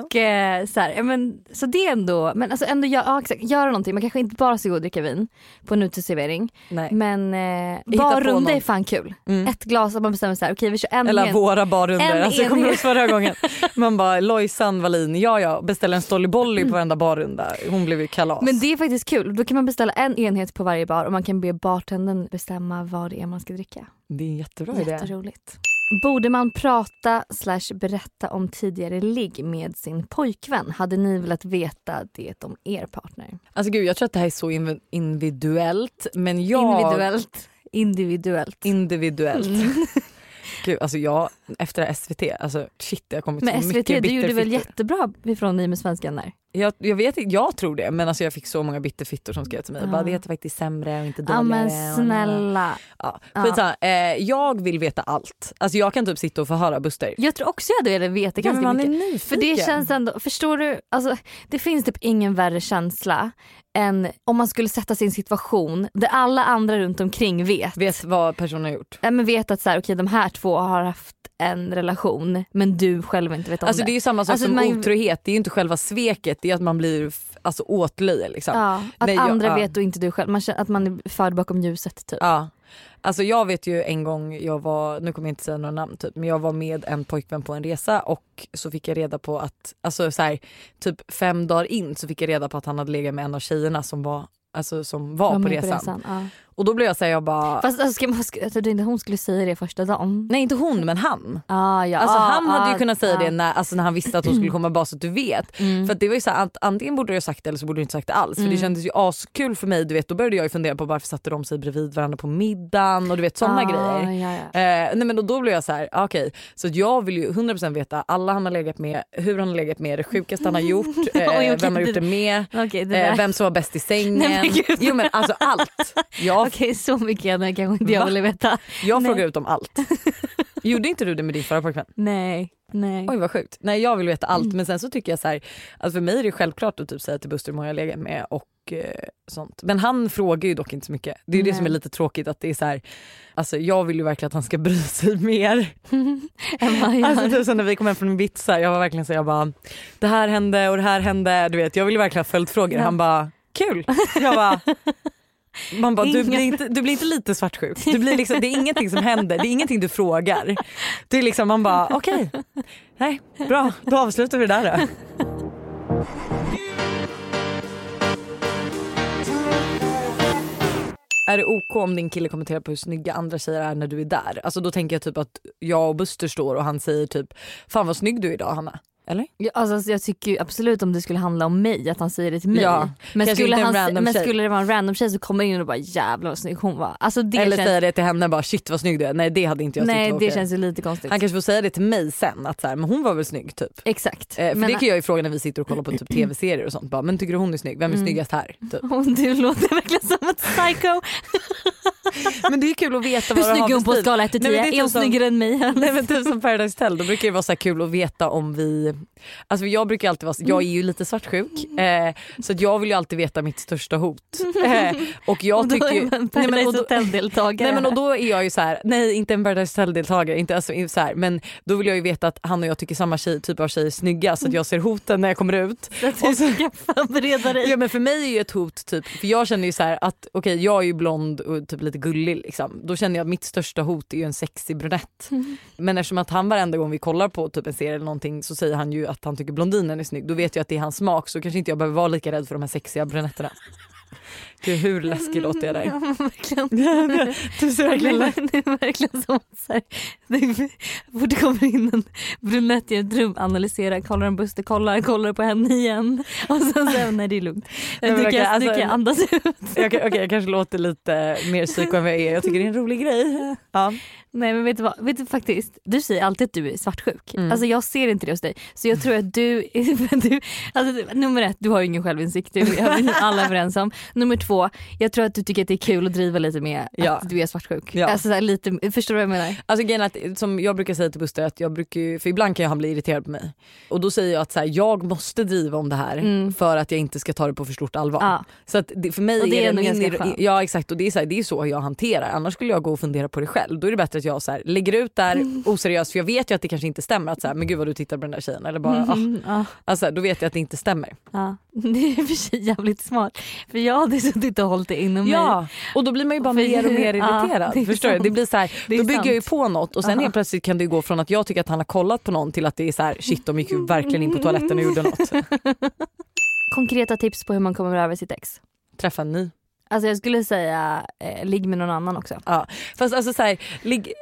Och eh, så här, ja, men, så det är ändå, men alltså ändå gö- ja, exakt, göra någonting. Man kanske inte bara ska gå och dricka vin på en uteservering. Men eh, barrunda är fan kul. Mm. Ett glas och man bestämmer här, okej vi kör en Eller en- våra barrunder. en Alltså, jag kommer ihåg förra gången. Man bara Lojsan Wallin, ja ja beställer en Stolly Bolly på varenda barrunda. Hon blev ju kalas. Men det är faktiskt kul. Då kan man beställa en enhet på varje bar och man kan be bartendern bestämma vad det är man ska dricka. det är en jättebra idé. Jätteroligt. Borde man prata slash berätta om tidigare ligg med sin pojkvän? Hade ni velat veta det om er partner? Alltså gud jag tror att det här är så inv- individuellt men jag... Individuellt. Individuellt. Individuellt. Mm. Gud, alltså jag, efter SVT, alltså shit jag har kommit Men så SVT, mycket du gjorde väl jättebra ifrån dig med svenskan där? Jag, jag vet inte, jag tror det men alltså jag fick så många bitterfittor som skrev till mig. Ja. Bara, det heter faktiskt sämre och inte Ja dåligare. men snälla. Ja, Ja. Eh, jag vill veta allt. Alltså jag kan typ sitta och förhöra Buster. Jag tror också jag hade velat veta Ja, men ganska man är mycket. nyfiken. För det känns ändå, förstår du, alltså, det finns typ ingen värre känsla än om man skulle sätta sig i en situation där alla andra runt omkring vet. Vet vad personen har gjort. Ja, men vet att så här, okay, de här två har haft en relation men du själv inte vet om Alltså det är ju samma sak Alltså, som man- otrohet. Det är ju inte själva sveket, det är att man blir alltså, åtlöje liksom. Ja, att Nej, jag- andra ja. vet och inte du själv. Man känner att man är förd bakom ljuset typ. Ja. Alltså jag vet ju en gång jag var, nu kommer jag inte säga några namn typ, men jag var med en pojkvän på en resa och så fick jag reda på att, alltså så här, typ fem dagar in så fick jag reda på att han hade legat med en av tjejerna som var, alltså, som var, Var på med resan. Ja. Och då blev jag såhär, jag bara, Fast alltså, ska man, jag trodde inte hon skulle säga det första dagen. nej inte hon men han. Ah, ja, Alltså ah, han hade ju ah, kunnat säga ah. det när, alltså, när han visste att hon skulle komma bara så att du vet. Mm. För det var ju så här, att antingen borde du ha sagt det eller så borde du inte sagt det alls. För det Mm. kändes ju askul för mig, du vet då började jag ju fundera på varför satte de sig bredvid varandra på middagen och du vet sådana Ah, grejer. Ja, ja. Eh, nej men då, då blev jag så här, ah, okej så att jag vill ju 100% veta alla han har legat med, hur han har legat med, det sjukaste han har gjort, eh, okej, vem har gjort det- med, Okej, det eh, vem som var bäst i sängen. Nej, men jo men alltså allt. Jag, Okej så mycket hade kanske inte jag Va? ville veta. jag nej. frågar ut om allt. Gjorde inte du det med din förra pojkvän? Nej, nej. Oj vad sjukt. Nej jag vill veta allt men sen så tycker jag så här, alltså för mig är det självklart att typ säga till Buster hur många jag legat med och eh, sånt. Men han frågar ju dock inte så mycket. Det är ju det som är Nej. lite tråkigt att det är så här, alltså jag vill ju verkligen att han ska bry sig mer. Alltså typ som när vi kom hem från Ibiza, jag var verkligen så jag bara det här hände och det här hände. Du vet jag vill ju verkligen ha följdfrågor. Ja. Han bara kul. Jag bara man bara, du, blir inte, du blir inte lite svartsjuk. Du blir liksom, det är ingenting som händer, det är ingenting du frågar. Det är liksom, man bara okej, nej bra då avslutar vi det där då. Är det OK om din kille kommenterar på hur snygga andra tjejer är när du är där? Alltså då tänker jag typ att jag och Buster står och han säger typ Fan vad snygg du är idag Hanna. Eller? Ja, alltså, jag tycker absolut om det skulle handla om mig att han säger det till mig. Ja, men skulle, han, men skulle det vara en random tjej så kommer in och bara jävlar vad snygg hon var. Alltså, det Eller känns, säga det till henne bara shit vad snygg du är. Nej det hade inte jag nej det okej. känns ju lite konstigt. Han kanske får säga det till mig sen att så här, men hon var väl snygg typ. Exakt. Eh, för men, det kan jag ju fråga när vi sitter och kollar på typ tv-serier och sånt. Bara, men tycker du hon är snygg? Vem är Mm. snyggast här? Typ. Du låter verkligen som ett psycho. Men det är kul att veta Hur vad de snygg har är hon på skala 1 till Nej, 10? men det är hon snyggare än mig? Nej men typ som Paradise Hotel, då brukar det vara så kul att veta om vi... Alltså jag brukar alltid vara, jag är ju lite svartsjuk eh, så jag vill ju alltid veta mitt största hot. Eh, och jag och då tycker ju... Nej, men, och då, nej men och då är jag ju så här, nej inte en Paradise Hotel-deltagare, inte alltså, så här, men då vill jag ju veta att han och jag tycker samma tjej, typ av tjej är snygga så att jag ser hoten när jag kommer ut. Så att du ska förbereda dig. Ja men för mig är ju ett hot typ, för jag känner ju så här att okej jag är ju blond och typ lite gullig liksom. Då känner jag att mitt största hot är ju en sexig brunett. Men eftersom att han varenda gång vi kollar på typ en serie eller någonting så säger han ju att han tycker blondinen är snygg. Då vet jag att det är hans smak så kanske inte jag behöver vara lika rädd för de här sexiga brunetterna. Gud hur läskig låter jag där? Ja, verkligen. Du ser verkligen det, är, det verkligen som så här, det borde kommer in en brunett i ett rum, analyserar, kollar en Buster, kollar, kollar på henne igen och sen säger nej det är lugnt. Nej, men Du kan, du alltså, kan andas ut. Okej okay, jag kanske låter lite mer psyko än vad jag är. Jag tycker det är en rolig grej. Ja. Nej men vet du vad, vet du faktiskt, du säger alltid att du är svartsjuk. Mm. Alltså jag ser inte det hos dig. Så jag tror att du, du alltså, nummer ett, du har ju ingen självinsikt, det är alla överens om. Nummer två, jag tror att du tycker att det är kul att driva lite med Ja. att du är svartsjuk. Ja. Alltså så här, lite, förstår du vad jag menar? Alltså grejen att, som jag brukar säga till Buster, att jag brukar för ibland kan han bli irriterad på mig. Och då säger jag att så här, jag måste driva om det här Mm. för att jag inte ska ta det på för stort allvar. Ja. Så att det, för mig Och det är är det min. Ja exakt och det är, så här, det är så jag hanterar annars skulle jag gå och fundera på det själv. Då är det bättre att jag så här, lägger ut där Mm. oseriöst för jag vet ju att det kanske inte stämmer att så här, men gud vad du tittar på den där tjejen eller bara ah. Mm, alltså, då vet jag att det inte stämmer. Ja. Det är för sig jävligt smart. För jag hade suttit och hållit det inom mig. Ja och då blir man ju bara mer och mer Ja, irriterad. är förstår du? sant. Det blir så här, Det då bygger jag ju sant. på något och sen Aha. helt plötsligt kan det gå från att jag tycker att han har kollat på någon till att det är så här shit de gick ju verkligen in på toaletten och gjorde något. Konkreta tips på hur man kommer över sitt ex. Träffa en ny. Alltså jag skulle säga eh, ligg med någon annan också. Ja, fast alltså så här, ligg,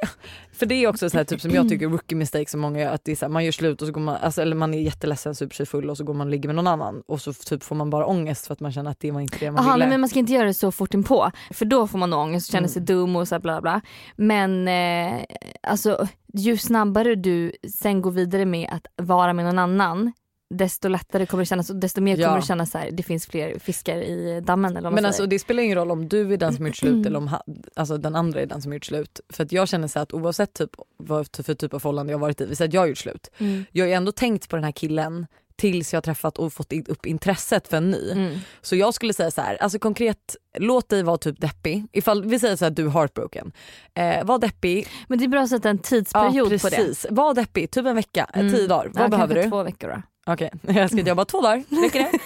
för det är också så här, typ som jag tycker rookie mistake som många gör, att det är så här, man gör slut och så går man, alltså, eller man är jätteledsen, superfull och så går man och ligger med någon annan och så typ får man bara ångest för att man känner att det var inte det man Jaha, ville. men man ska inte göra det så fort inpå för då får man ångest och känner sig dum och så här bla bla. Men eh, alltså ju snabbare du sen går vidare med att vara med någon annan desto lättare kommer det kännas och desto mer Ja. kommer det kännas så här, det finns fler fiskar i dammen eller vad Men alltså det spelar ingen roll om du är den som gjort slut eller om alltså den andra är den som gjort slut. För att jag känner så att oavsett typ, vad för typ av förhållande jag varit i, vi säger att jag har gjort slut. Mm. Jag har ju ändå tänkt på den här killen tills jag har träffat och fått upp intresset för en ny. Mm. Så jag skulle säga så här, alltså konkret, låt dig vara typ deppig. Ifall vi säger så här, du är heartbroken. Eh, var deppig, Men det är bra att sätta en tidsperiod på det. Var deppig, typ en vecka, Mm. tio dagar. Vad Ja, behöver du? Två veckor då. Okej, jag ska jobba två dagar, räcker det?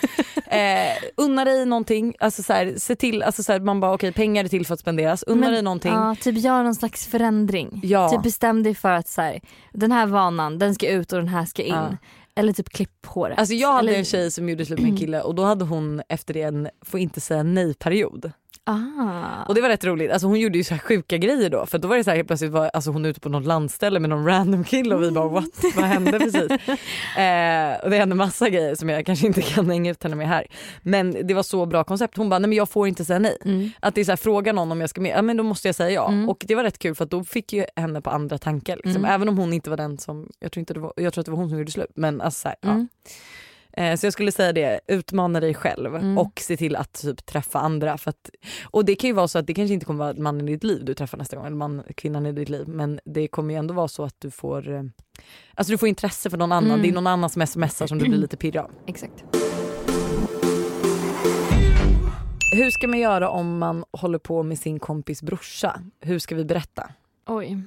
eh, unna dig någonting, alltså så här, se till, alltså så här, man bara okej pengar är till för att spenderas, unna Men- dig någonting. Ja, typ gör någon slags förändring. Ja. Typ bestäm dig för att så här, den här vanan den ska ut och den här ska in. Ja. Eller typ klipp håret. Alltså jag hade Eller- en tjej som gjorde slut med en kille och då hade hon efter det en får inte säga nej period. Ah. Och det var rätt roligt, alltså hon gjorde ju så här sjuka grejer då för då var det så här helt plötsligt var alltså hon ute på något landställe med någon random kille och vi bara what, vad hände precis? Eh, och det hände massa grejer som jag kanske inte kan hänga ut henne med här. Men det var så bra koncept, hon bara nej men jag får inte säga nej. Mm. Att det är så här, fråga någon om jag ska med, ja men då måste jag säga ja. Mm. Och det var rätt kul för att då fick ju henne på andra tankar. Liksom. Mm. Även om hon inte var den som, jag tror, inte det var, jag tror att det var hon som gjorde slut. Men alltså så, här, Mm. ja. Eh, så jag skulle säga det, utmana dig själv Mm. och se till att typ, träffa andra. För att, och det kan ju vara så att det kanske inte kommer vara mannen i ditt liv du träffar nästa gång, eller man, kvinnan i ditt liv. Men det kommer ju ändå vara så att du får, eh, alltså du får intresse för någon annan. Mm. Det är någon annan som smsar som du blir lite pirrig av. Exakt. Hur ska man göra om man håller på med sin kompis brorsa? Hur ska vi berätta? Oj.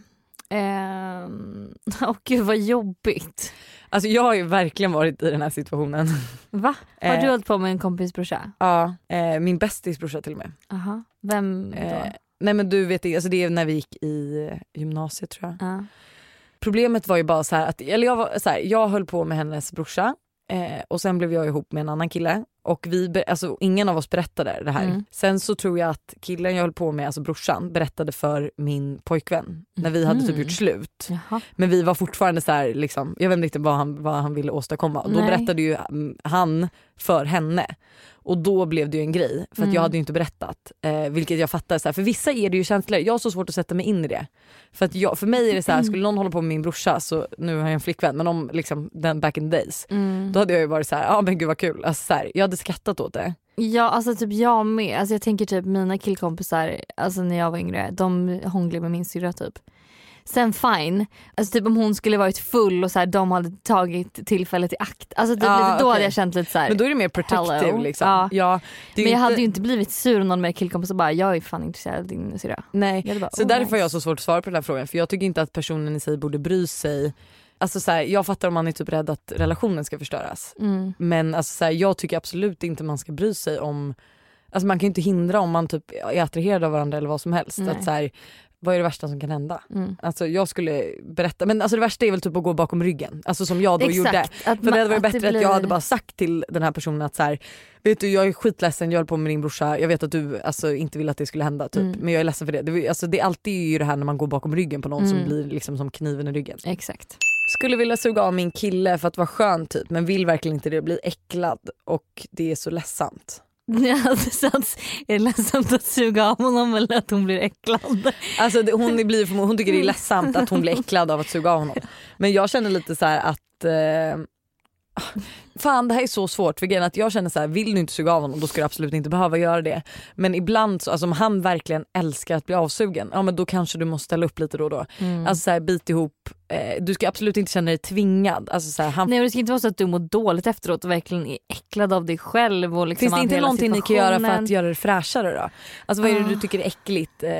Ehm, Åh gud vad jobbigt. Alltså jag har ju verkligen varit i den här situationen. Va? Har Eh, du hållit på med en kompis brorsa? Ja, eh, min bästis brorsa till och med. Aha. Vem då? Eh, nej men du vet, alltså det är när vi gick i eh, gymnasiet tror jag. Ja. Problemet var ju bara så här att, eller jag, var, så här, jag höll på med hennes brorsa eh, och sen blev jag ihop med en annan kille och vi, alltså ingen av oss berättade det här. Mm. Sen så tror jag att killen jag höll på med, alltså brorsan, berättade för min pojkvän när vi hade typ Mhm. gjort slut. Jaha. Men vi var fortfarande så här, liksom, jag vet inte vad han, vad han ville åstadkomma. Och då Nej. berättade ju mm, han för henne. Och då blev det ju en grej för att Mm. jag hade ju inte berättat. Eh, vilket jag fattar, så här, för vissa är det ju känsligare. Jag har så svårt att sätta mig in i det. För, att jag, för mig är det så här, skulle någon hålla på med min brorsa, så nu har jag en flickvän, men om liksom, den back in the days. Mm. Då hade jag ju varit så här, ja men gud vad kul. Alltså, så här, jag hade skrattat åt det. Ja alltså typ jag med. Alltså jag tänker typ mina killkompisar, alltså när jag var yngre, de hånglade med min syrra typ. Sen fine, alltså typ om hon skulle varit full och så här, de hade tagit tillfället i akt. Alltså typ Ja, lite, då okej. hade jag känt lite så här. Men då är det mer protective Hello. liksom. Ja. Ja, men jag inte- hade ju inte blivit sur om någon med killkompisar bara jag är fan intresserad av din syrra. Nej, bara, så oh, därför nice. har jag så svårt att svara på den här frågan för jag tycker inte att personen i sig borde bry sig. Alltså så här, jag fattar om man är typ rädd att relationen ska förstöras. Mm. Men alltså så här, jag tycker absolut inte man ska bry sig om, alltså man kan ju inte hindra om man typ är attraherad av varandra eller vad som helst. Nej. Att så här, vad är det värsta som kan hända? Mm. Alltså jag skulle berätta, men alltså det värsta är väl typ att gå bakom ryggen. Alltså som jag då gjorde. Exakt. Att För det hade varit bättre det att jag blir- hade bara sagt till den här personen att så här, vet du jag är skitledsen, jag håller på med din brorsa, jag vet att du alltså, inte vill att det skulle hända typ. Mm. men jag är ledsen för det. Det, alltså, det är alltid ju det här när man går bakom ryggen på någon som Mm. blir liksom som kniven i ryggen. Exakt. Skulle vilja suga av min kille för att vara skön typ men vill verkligen inte det, blir äcklad och det är så ledsamt. Ja, det känns, är det ledsamt att suga av honom eller att hon blir äcklad? Alltså det, hon, blir, hon tycker det är ledsamt att hon blir äcklad av att suga av honom. Men jag känner lite så här att eh, Fan det här är så svårt för att jag känner så här, vill du inte suga av honom då ska du absolut inte behöva göra det. Men ibland så, alltså om han verkligen älskar att bli avsugen, ja men då kanske du måste ställa upp lite då och då. Mm. Alltså så här, bit ihop, eh, du ska absolut inte känna dig tvingad. Alltså så här, han, Nej men det ska inte vara så att du mår dåligt efteråt och verkligen är äcklad av dig själv. Och liksom Finns det inte någonting ni kan göra för att göra det fräschare då? Alltså vad är det Ah. du tycker är äckligt? Eh,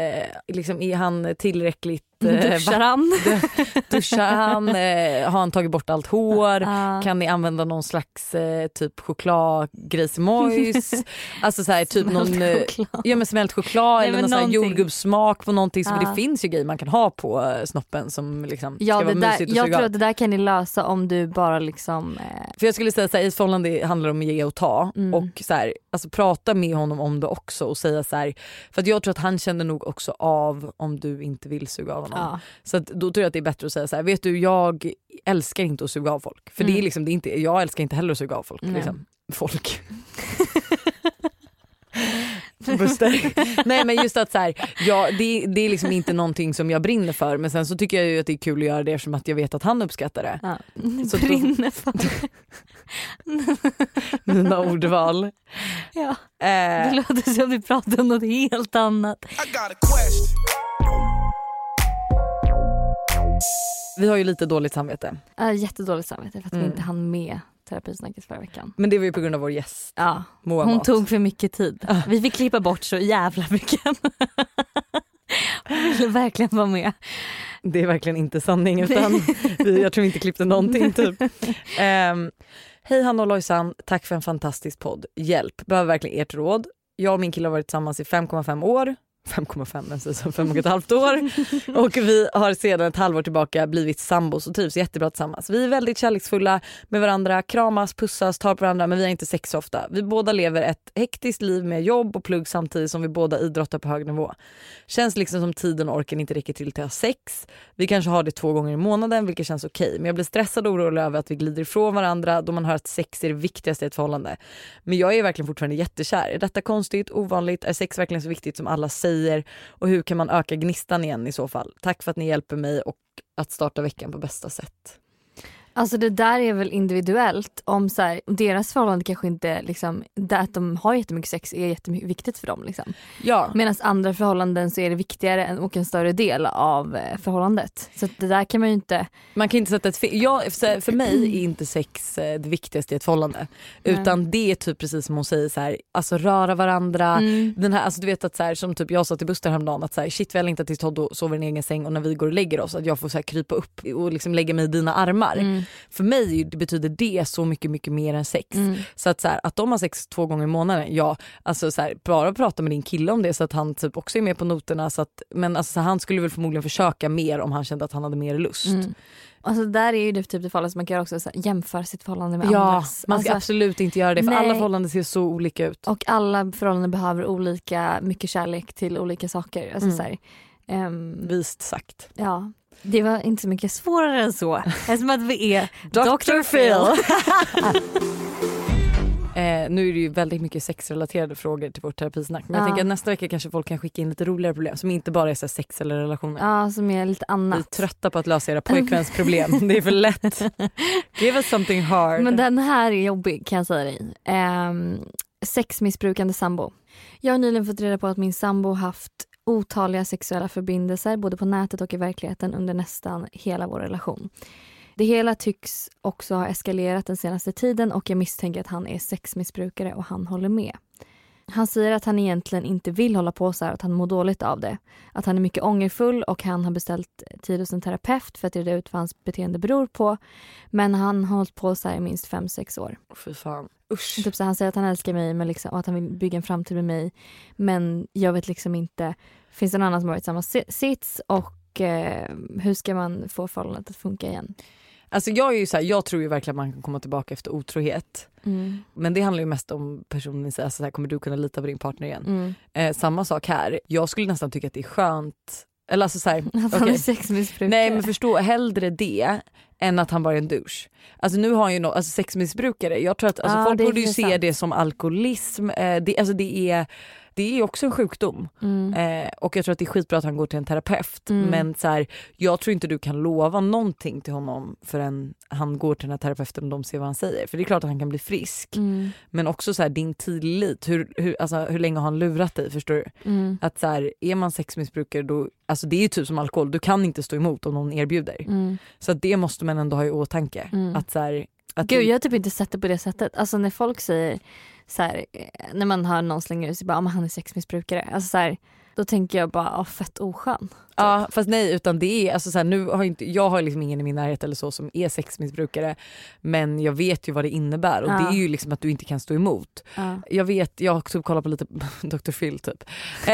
liksom, är han tillräckligt... Eh, Duschar han? Duschar han? Eh, har han tagit bort allt hår? Ja. Kan ni använda någon slags eh, typ chokladgrejsimojs? alltså så här, typ någon eh, choklad. ja, men smält choklad Nej, eller någon här jordgubbssmak på någonting. Så, för Ja. Det finns ju grejer man kan ha på snoppen som liksom Ja, ska det vara där, mysigt jag tror att det där kan ni lösa om du bara liksom... Eh, För jag skulle säga att ett förhållande handlar om att ge och ta Mm. och så här, alltså, prata med honom om det också och säga så här, för jag tror att han känner nog också av om du inte vill suga av honom. ja. Så då tror jag att det är bättre att säga så här, vet du jag älskar inte att suga av folk. För det är Mm. liksom, det är inte, jag älskar inte heller att suga av folk. Liksom. Folk. Buster. Nej men just att så här, ja, det, det är liksom inte någonting som jag brinner för men sen så tycker jag ju att det är kul att göra det eftersom att jag vet att han uppskattar det. Ja. Så då- Brinner för Mina ordval. ja. Eh, Det låter som vi pratar om något helt annat. I got a question. vi har ju lite dåligt samvete. Har jättedåligt samvete för att vi Mm. inte hann med terapisnacket förra veckan. Men det var ju på grund av vår gäst Ja, Moa hon Mat. tog för mycket tid. Vi fick klippa bort så jävla mycket. Hon ville verkligen vara med. Det är verkligen inte sanning utan vi, jag tror inte klippte någonting typ. Ehm, Hej Hanna och Lojsan, tack för en fantastisk podd. Hjälp, behöver verkligen ert råd. Jag och min kille har varit tillsammans i 5,5 år. 5,5 men så fem och ett halvt år. Och vi har sedan ett halvår tillbaka blivit sambos och trivs jättebra tillsammans. Vi är väldigt kärleksfulla med varandra, kramas, pussas, tar på varandra men vi har inte sex så ofta. Vi båda lever ett hektiskt liv med jobb och plugg samtidigt som vi båda idrottar på hög nivå. Känns liksom som tiden och orken inte räcker till till att ha sex. Vi kanske har det två gånger i månaden vilket känns okej men jag blir stressad och orolig över att vi glider ifrån varandra då man hör att sex är det viktigaste i ett förhållande. Men jag är verkligen fortfarande jättekär. Är detta konstigt, ovanligt? Är sex verkligen så viktigt som alla säger? Och hur kan man öka gnistan igen i så fall? Tack för att ni hjälper mig och att starta veckan på bästa sätt. Alltså det där är väl individuellt. Om så här, deras förhållande kanske inte, liksom, det att de har jättemycket sex är jätteviktigt för dem. Liksom. Ja. Medan andra förhållanden så är det viktigare och en större del av eh, förhållandet. Så det där kan man ju inte... Man kan inte sätta ett. Jag, för mig är inte sex eh, det viktigaste i ett förhållande. Nej. Utan det är typ precis som hon säger, så här, alltså röra varandra. Mm. Den här, alltså du vet att så här, som typ jag sa till Buster häromdagen att så här, shit vi har längtat tills Todd sover i en egen säng och när vi går och lägger oss att jag får så här, krypa upp och liksom lägga mig i dina armar. Mm. För mig betyder det så mycket mycket mer än sex. Mm. Så att, så här, att de har sex två gånger i månaden, ja alltså så här, bara prata med din kille om det så att han typ också är med på noterna. Så att, men alltså, så han skulle väl förmodligen försöka mer om han kände att han hade mer lust. Mm. Alltså där är ju det typ det förhållande som man kan göra också så här, jämföra sitt förhållande med Ja, andras. man ska Alltså, absolut inte göra det för nej. alla förhållanden ser så olika ut. och alla förhållanden behöver olika mycket kärlek till olika saker. Alltså, Mm. så här, ehm, Vist sagt. ja, det var inte så mycket svårare än så. Eftersom att vi är Dr. Dr. Phil. Eh, nu är det ju väldigt mycket sexrelaterade frågor till vårt terapisnack men jag Ja. tänker att nästa vecka kanske folk kan skicka in lite roligare problem som inte bara är så sex eller relationer. Ja, som är lite Vi är annat. trötta på att lösa era pojkväns problem. Det är för lätt. Give us something hard. Men den här är jobbig kan jag säga dig. Um, sexmissbrukande sambo. Jag har nyligen fått reda på att min sambo haft otaliga sexuella förbindelser både på nätet och i verkligheten under nästan hela vår relation. Det hela tycks också ha eskalerat den senaste tiden och jag misstänker att han är sexmissbrukare och han håller med. Han säger att han egentligen inte vill hålla på så här, att han mår dåligt av det. Att han är mycket ångerfull och han har beställt tid hos en terapeut för att reda ut vad hans beteende beror på. Men han har hållit på så här i minst 5-6 år. Fy fan. Usch. Typ så han säger att han älskar mig men liksom, och att han vill bygga en framtid med mig. Men jag vet liksom inte, finns det någon annan som har varit i samma si- sits och eh, hur ska man få förhållandet att funka igen? Alltså jag, är ju så här, jag tror ju verkligen att man kan komma tillbaka efter otrohet. Mm. Men det handlar ju mest om personen. Alltså så här, kommer du kunna lita på din partner igen? Mm. Eh, samma sak här. Jag skulle nästan tycka att det är skönt. Eller alltså så här, sexmissbrukare. Nej men förstå hellre det än att han bara är en douche. Alltså nu har han ju no, alltså sexmissbrukare, jag tror att alltså Ja, folk borde ju se det som alkoholism. Eh, det, alltså det är det är också en sjukdom. Mm. Eh, och jag tror att det är skitbra att han går till en terapeut. Mm. Men så här, jag tror inte du kan lova någonting till honom förrän han går till den här terapeuten och de ser vad han säger. För det är klart att han kan bli frisk. Mm. Men också så här, din tillit, hur, hur, alltså, hur länge har han lurat dig? Förstår du? Mm. Att så här, är man sexmissbrukare då, alltså det är ju typ som alkohol, du kan inte stå emot om någon erbjuder. Mm. Så det måste man ändå ha i åtanke. Mm. Att så att Gud jag har typ inte sett det på det sättet. Alltså när folk säger så här, eh, när man hör någon slänga ut sig bara, ah, men han är sexmissbrukare. Alltså så här, då tänker jag bara, ah, fett oskön. Ja fast nej utan det är alltså så här, nu har inte, jag har liksom ingen i min närhet eller så som är sexmissbrukare men jag vet ju vad det innebär och Ja. det är ju liksom att du inte kan stå emot. Ja. Jag vet, jag har typ kollat på lite Dr Phil typ.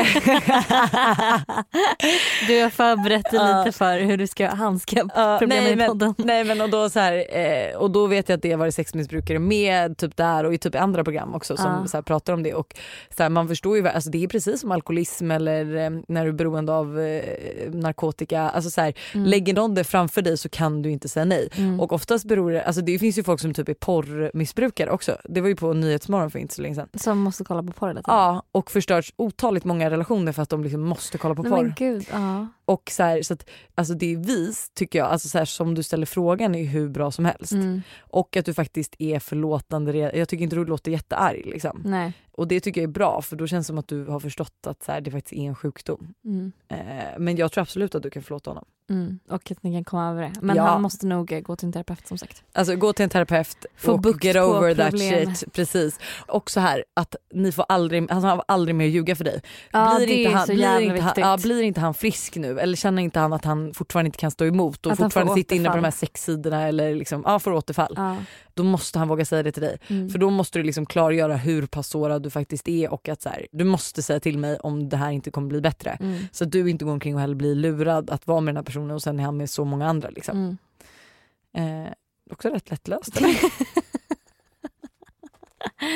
Du har förberett dig lite för hur du ska handska Ja, problemen nej, i men, podden. nej men och då, så här, eh, och då vet jag att det har varit sexmissbrukare med typ där och i typ andra program också som Ja. så här, pratar om det och så man förstår ju, alltså det är precis som alkoholism eller eh, när du är beroende av eh, narkotika. Alltså så här, Mm. Lägger någon det framför dig så kan du inte säga nej. Mm. Och oftast beror det, alltså det finns ju folk som typ är porrmissbrukare också. Det var ju på Nyhetsmorgon för inte så länge sedan. Som måste kolla på porr hela tiden. Ja och förstört otaligt många relationer för att de liksom måste kolla på Nej, porr. men gud, ja. Och så, här, så att, alltså det är vis tycker jag, alltså så här, som du ställer frågan är hur bra som helst. Mm. Och att du faktiskt är förlåtande. Jag tycker inte du låter jättearg liksom. Nej. Och det tycker jag är bra för då känns det som att du har förstått att så här, det faktiskt är en sjukdom. Mm. Eh, men jag tror absolut att du kan förlåta honom. Mm. Och att ni kan komma över det. Men Ja. han måste nog eh, gå till en terapeut som sagt. Alltså gå till en terapeut Få och get over that problemet. shit. Precis. Och så här att ni får aldrig, han har aldrig mer ljuga för dig. Ja blir, det inte han, blir, inte han, ja, blir inte han frisk nu eller känner inte han att han fortfarande inte kan stå emot och Att fortfarande sitter inne på de här sexsidorna eller liksom, ja, får återfall. ja. Då måste han våga säga det till dig. Mm. För då måste du liksom klargöra hur pass sårad du faktiskt är och att så här, du måste säga till mig om det här inte kommer bli bättre. Mm. Så att du inte går omkring och heller blir lurad att vara med den här personen och sen är han med så många andra. Liksom. Mm. Eh, också rätt lättlöst.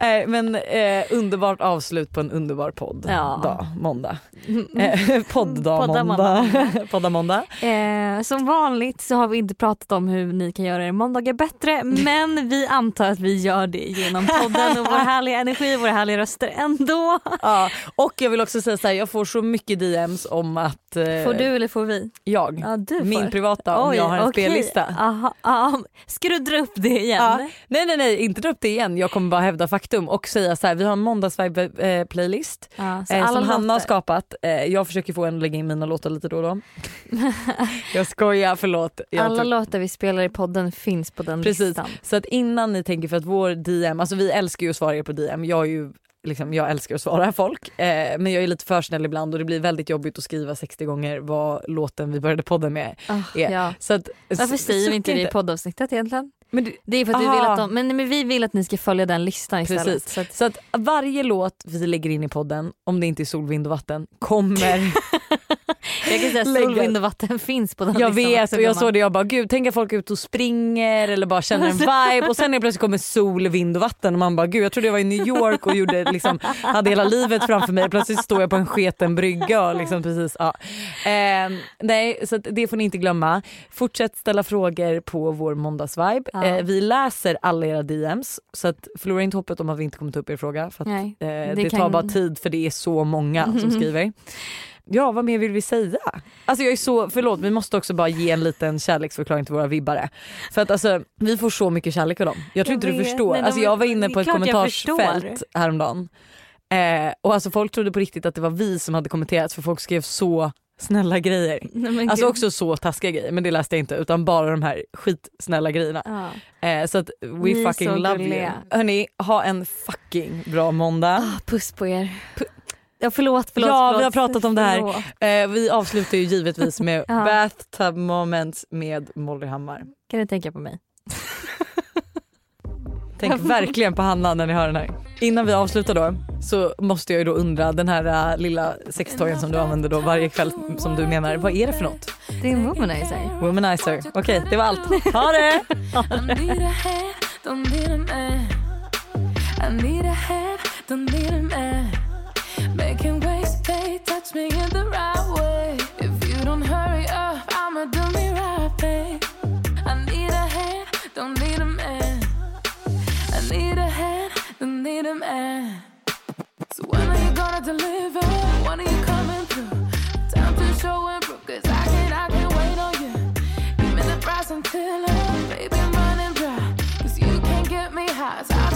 Eh, men eh, underbart avslut på en underbar podd. Ja. Dag, måndag. Eh, podddag Podda måndag. Podda måndag. Eh, som vanligt så har vi inte pratat om hur ni kan göra er måndagar bättre men vi antar att vi gör det genom podden och vår härliga energi och våra härliga röster ändå. Ja, och jag vill också säga så här, jag får så mycket DMs om att eh, Får du eller får vi? jag, Ja, du min får. privata om jag har en okej. spellista. Aha, aha. Ska du dra upp det igen? Ja, nej nej nej inte dra upp det igen, jag kommer bara hävda faktum och säga så här, vi har en måndagsvibe eh, Ja, eh, som Hanna har skapat. Eh, jag försöker få en att lägga in mina låtar lite då och då. jag skojar, förlåt. Jag Alla tog- låtar vi spelar i podden finns på den Precis. listan. Så att innan ni tänker för att vår DM, alltså vi älskar ju att svara er på DM, jag är ju Liksom, jag älskar att svara folk eh, men jag är lite för snäll ibland och det blir väldigt jobbigt att skriva 60 gånger vad låten vi började podden med Ah, är. ja. Så att, Varför säger vi inte det i poddavsnittet egentligen? Men det, Det är för att vi vill att de, men, men vi vill att ni ska följa den listan istället. Precis. Så att, Så att varje låt vi lägger in i podden, om det inte är sol, vind och vatten, kommer... jag kan säga Lägga- sol, vind och vatten finns på den jag listan vet också, och jag såg det jag bara gud tänk att folk är ute och springer eller bara känner en vibe och sen är plötsligt kommer sol, vind och vatten och man bara gud jag trodde jag var i New York och gjorde, liksom, hade hela livet framför mig plötsligt står jag på en sketen brygga och liksom precis ja. Eh, nej så att det får ni inte glömma. Fortsätt ställa frågor på vår måndagsvibe. Ja. Eh, vi läser alla era DMs så att förlora inte hoppet om att vi inte kommer ta upp er fråga för att Nej, Eh, det, det tar kan- bara tid för det är så många som skriver. Ja vad mer vill vi säga? Alltså jag är så, förlåt vi måste också bara ge en liten kärleksförklaring till våra vibbare. För att alltså vi får så mycket kärlek av dem. Jag tror Jag inte du vet. förstår. Nej, de- alltså jag var inne på ett kommentarsfält häromdagen. Eh, och alltså folk trodde på riktigt att det var vi som hade kommenterat för folk skrev så snälla grejer. Nej, Alltså också så taskiga grejer men det läste jag inte utan bara de här skitsnälla grejerna. Ja. Eh, så att we Ni fucking love gulliga. you. Hörni, ha en fucking bra måndag. Ah, puss på er. Ja, förlåt, förlåt. Ja, förlåt. vi har pratat om det här. Eh, vi avslutar ju givetvis med Ja. bathtub moments med Molly Hammar. Kan du tänka på mig? Tänk verkligen på Hanna när ni hör den här. Innan vi avslutar då så måste jag ju då undra den här uh, lilla sextoyen som du använder då varje kväll som du menar, vad är det för något? Det är en womanizer. Womanizer. Okej, det var allt. Ha det! I need need a man. Eh. So when are you gonna deliver? When are you coming through? Time to show and prove, cause I can't, I can't wait on you. Give me the price until I'm, baby, I'm running dry. Cause you can't get me high. So